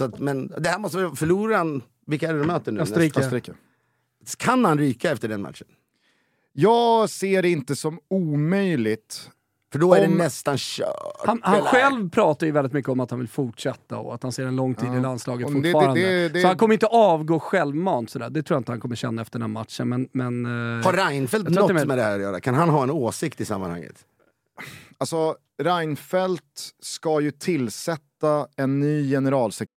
Så att, men det här måste väl, förlorar han, vilka är det de möter nu? Österrike. Österrike. Kan han ryka efter den matchen? Jag ser det inte som omöjligt. För då är Om- det nästan kört. Han, han själv pratar ju väldigt mycket om att han vill fortsätta och att han ser en lång tid i landslaget Om det- det- fortfarande. det- det- Så han kommer inte avgå självmant sådär. Det tror jag inte han kommer känna efter den här matchen. Men, men, eh, Har Reinfeldt något det är- med det här att göra? Kan han ha en åsikt i sammanhanget? Alltså, Reinfeldt ska ju tillsätta en ny generalsekreterare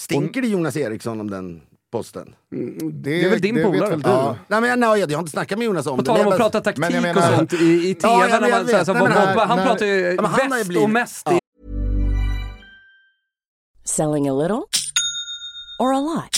Stinker det Jonas Eriksson om den posten? Det är väl din polare? Ja. Nej, men jag, nej, jag har inte snackat med Jonas om På det. tal men om jag att prata taktik Men jag menar- och sånt i, i TV. Ja, jag när man, vet, så här, så, vet. Nej, men vad- här- vad- han pratar ju Ja, bäst och mest Ja. i Selling a little or a lot?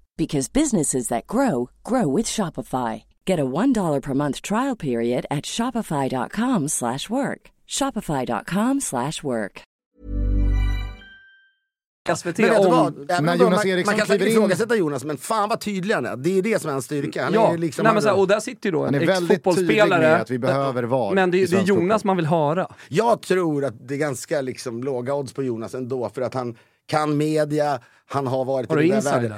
because businesses that grow grow with Shopify. Get a $1 per month trial period at shopify.com/work. shopify.com/work. SVT Men vet du om... vad? Även när Jonas man, Eriksson man kan säkert ifrågasätta Jonas, men fan vad tydlig han är. Det är det som är hans styrka. Han Ja, är liksom, nej, men så här, och där sitter ju då en ex-fotbollsspelare. att vi behöver VAR Men det, det är Jonas fotboll. man vill höra. Jag tror att det är ganska liksom, låga odds på Jonas ändå, för att han kan media, han har varit Har i den där världen.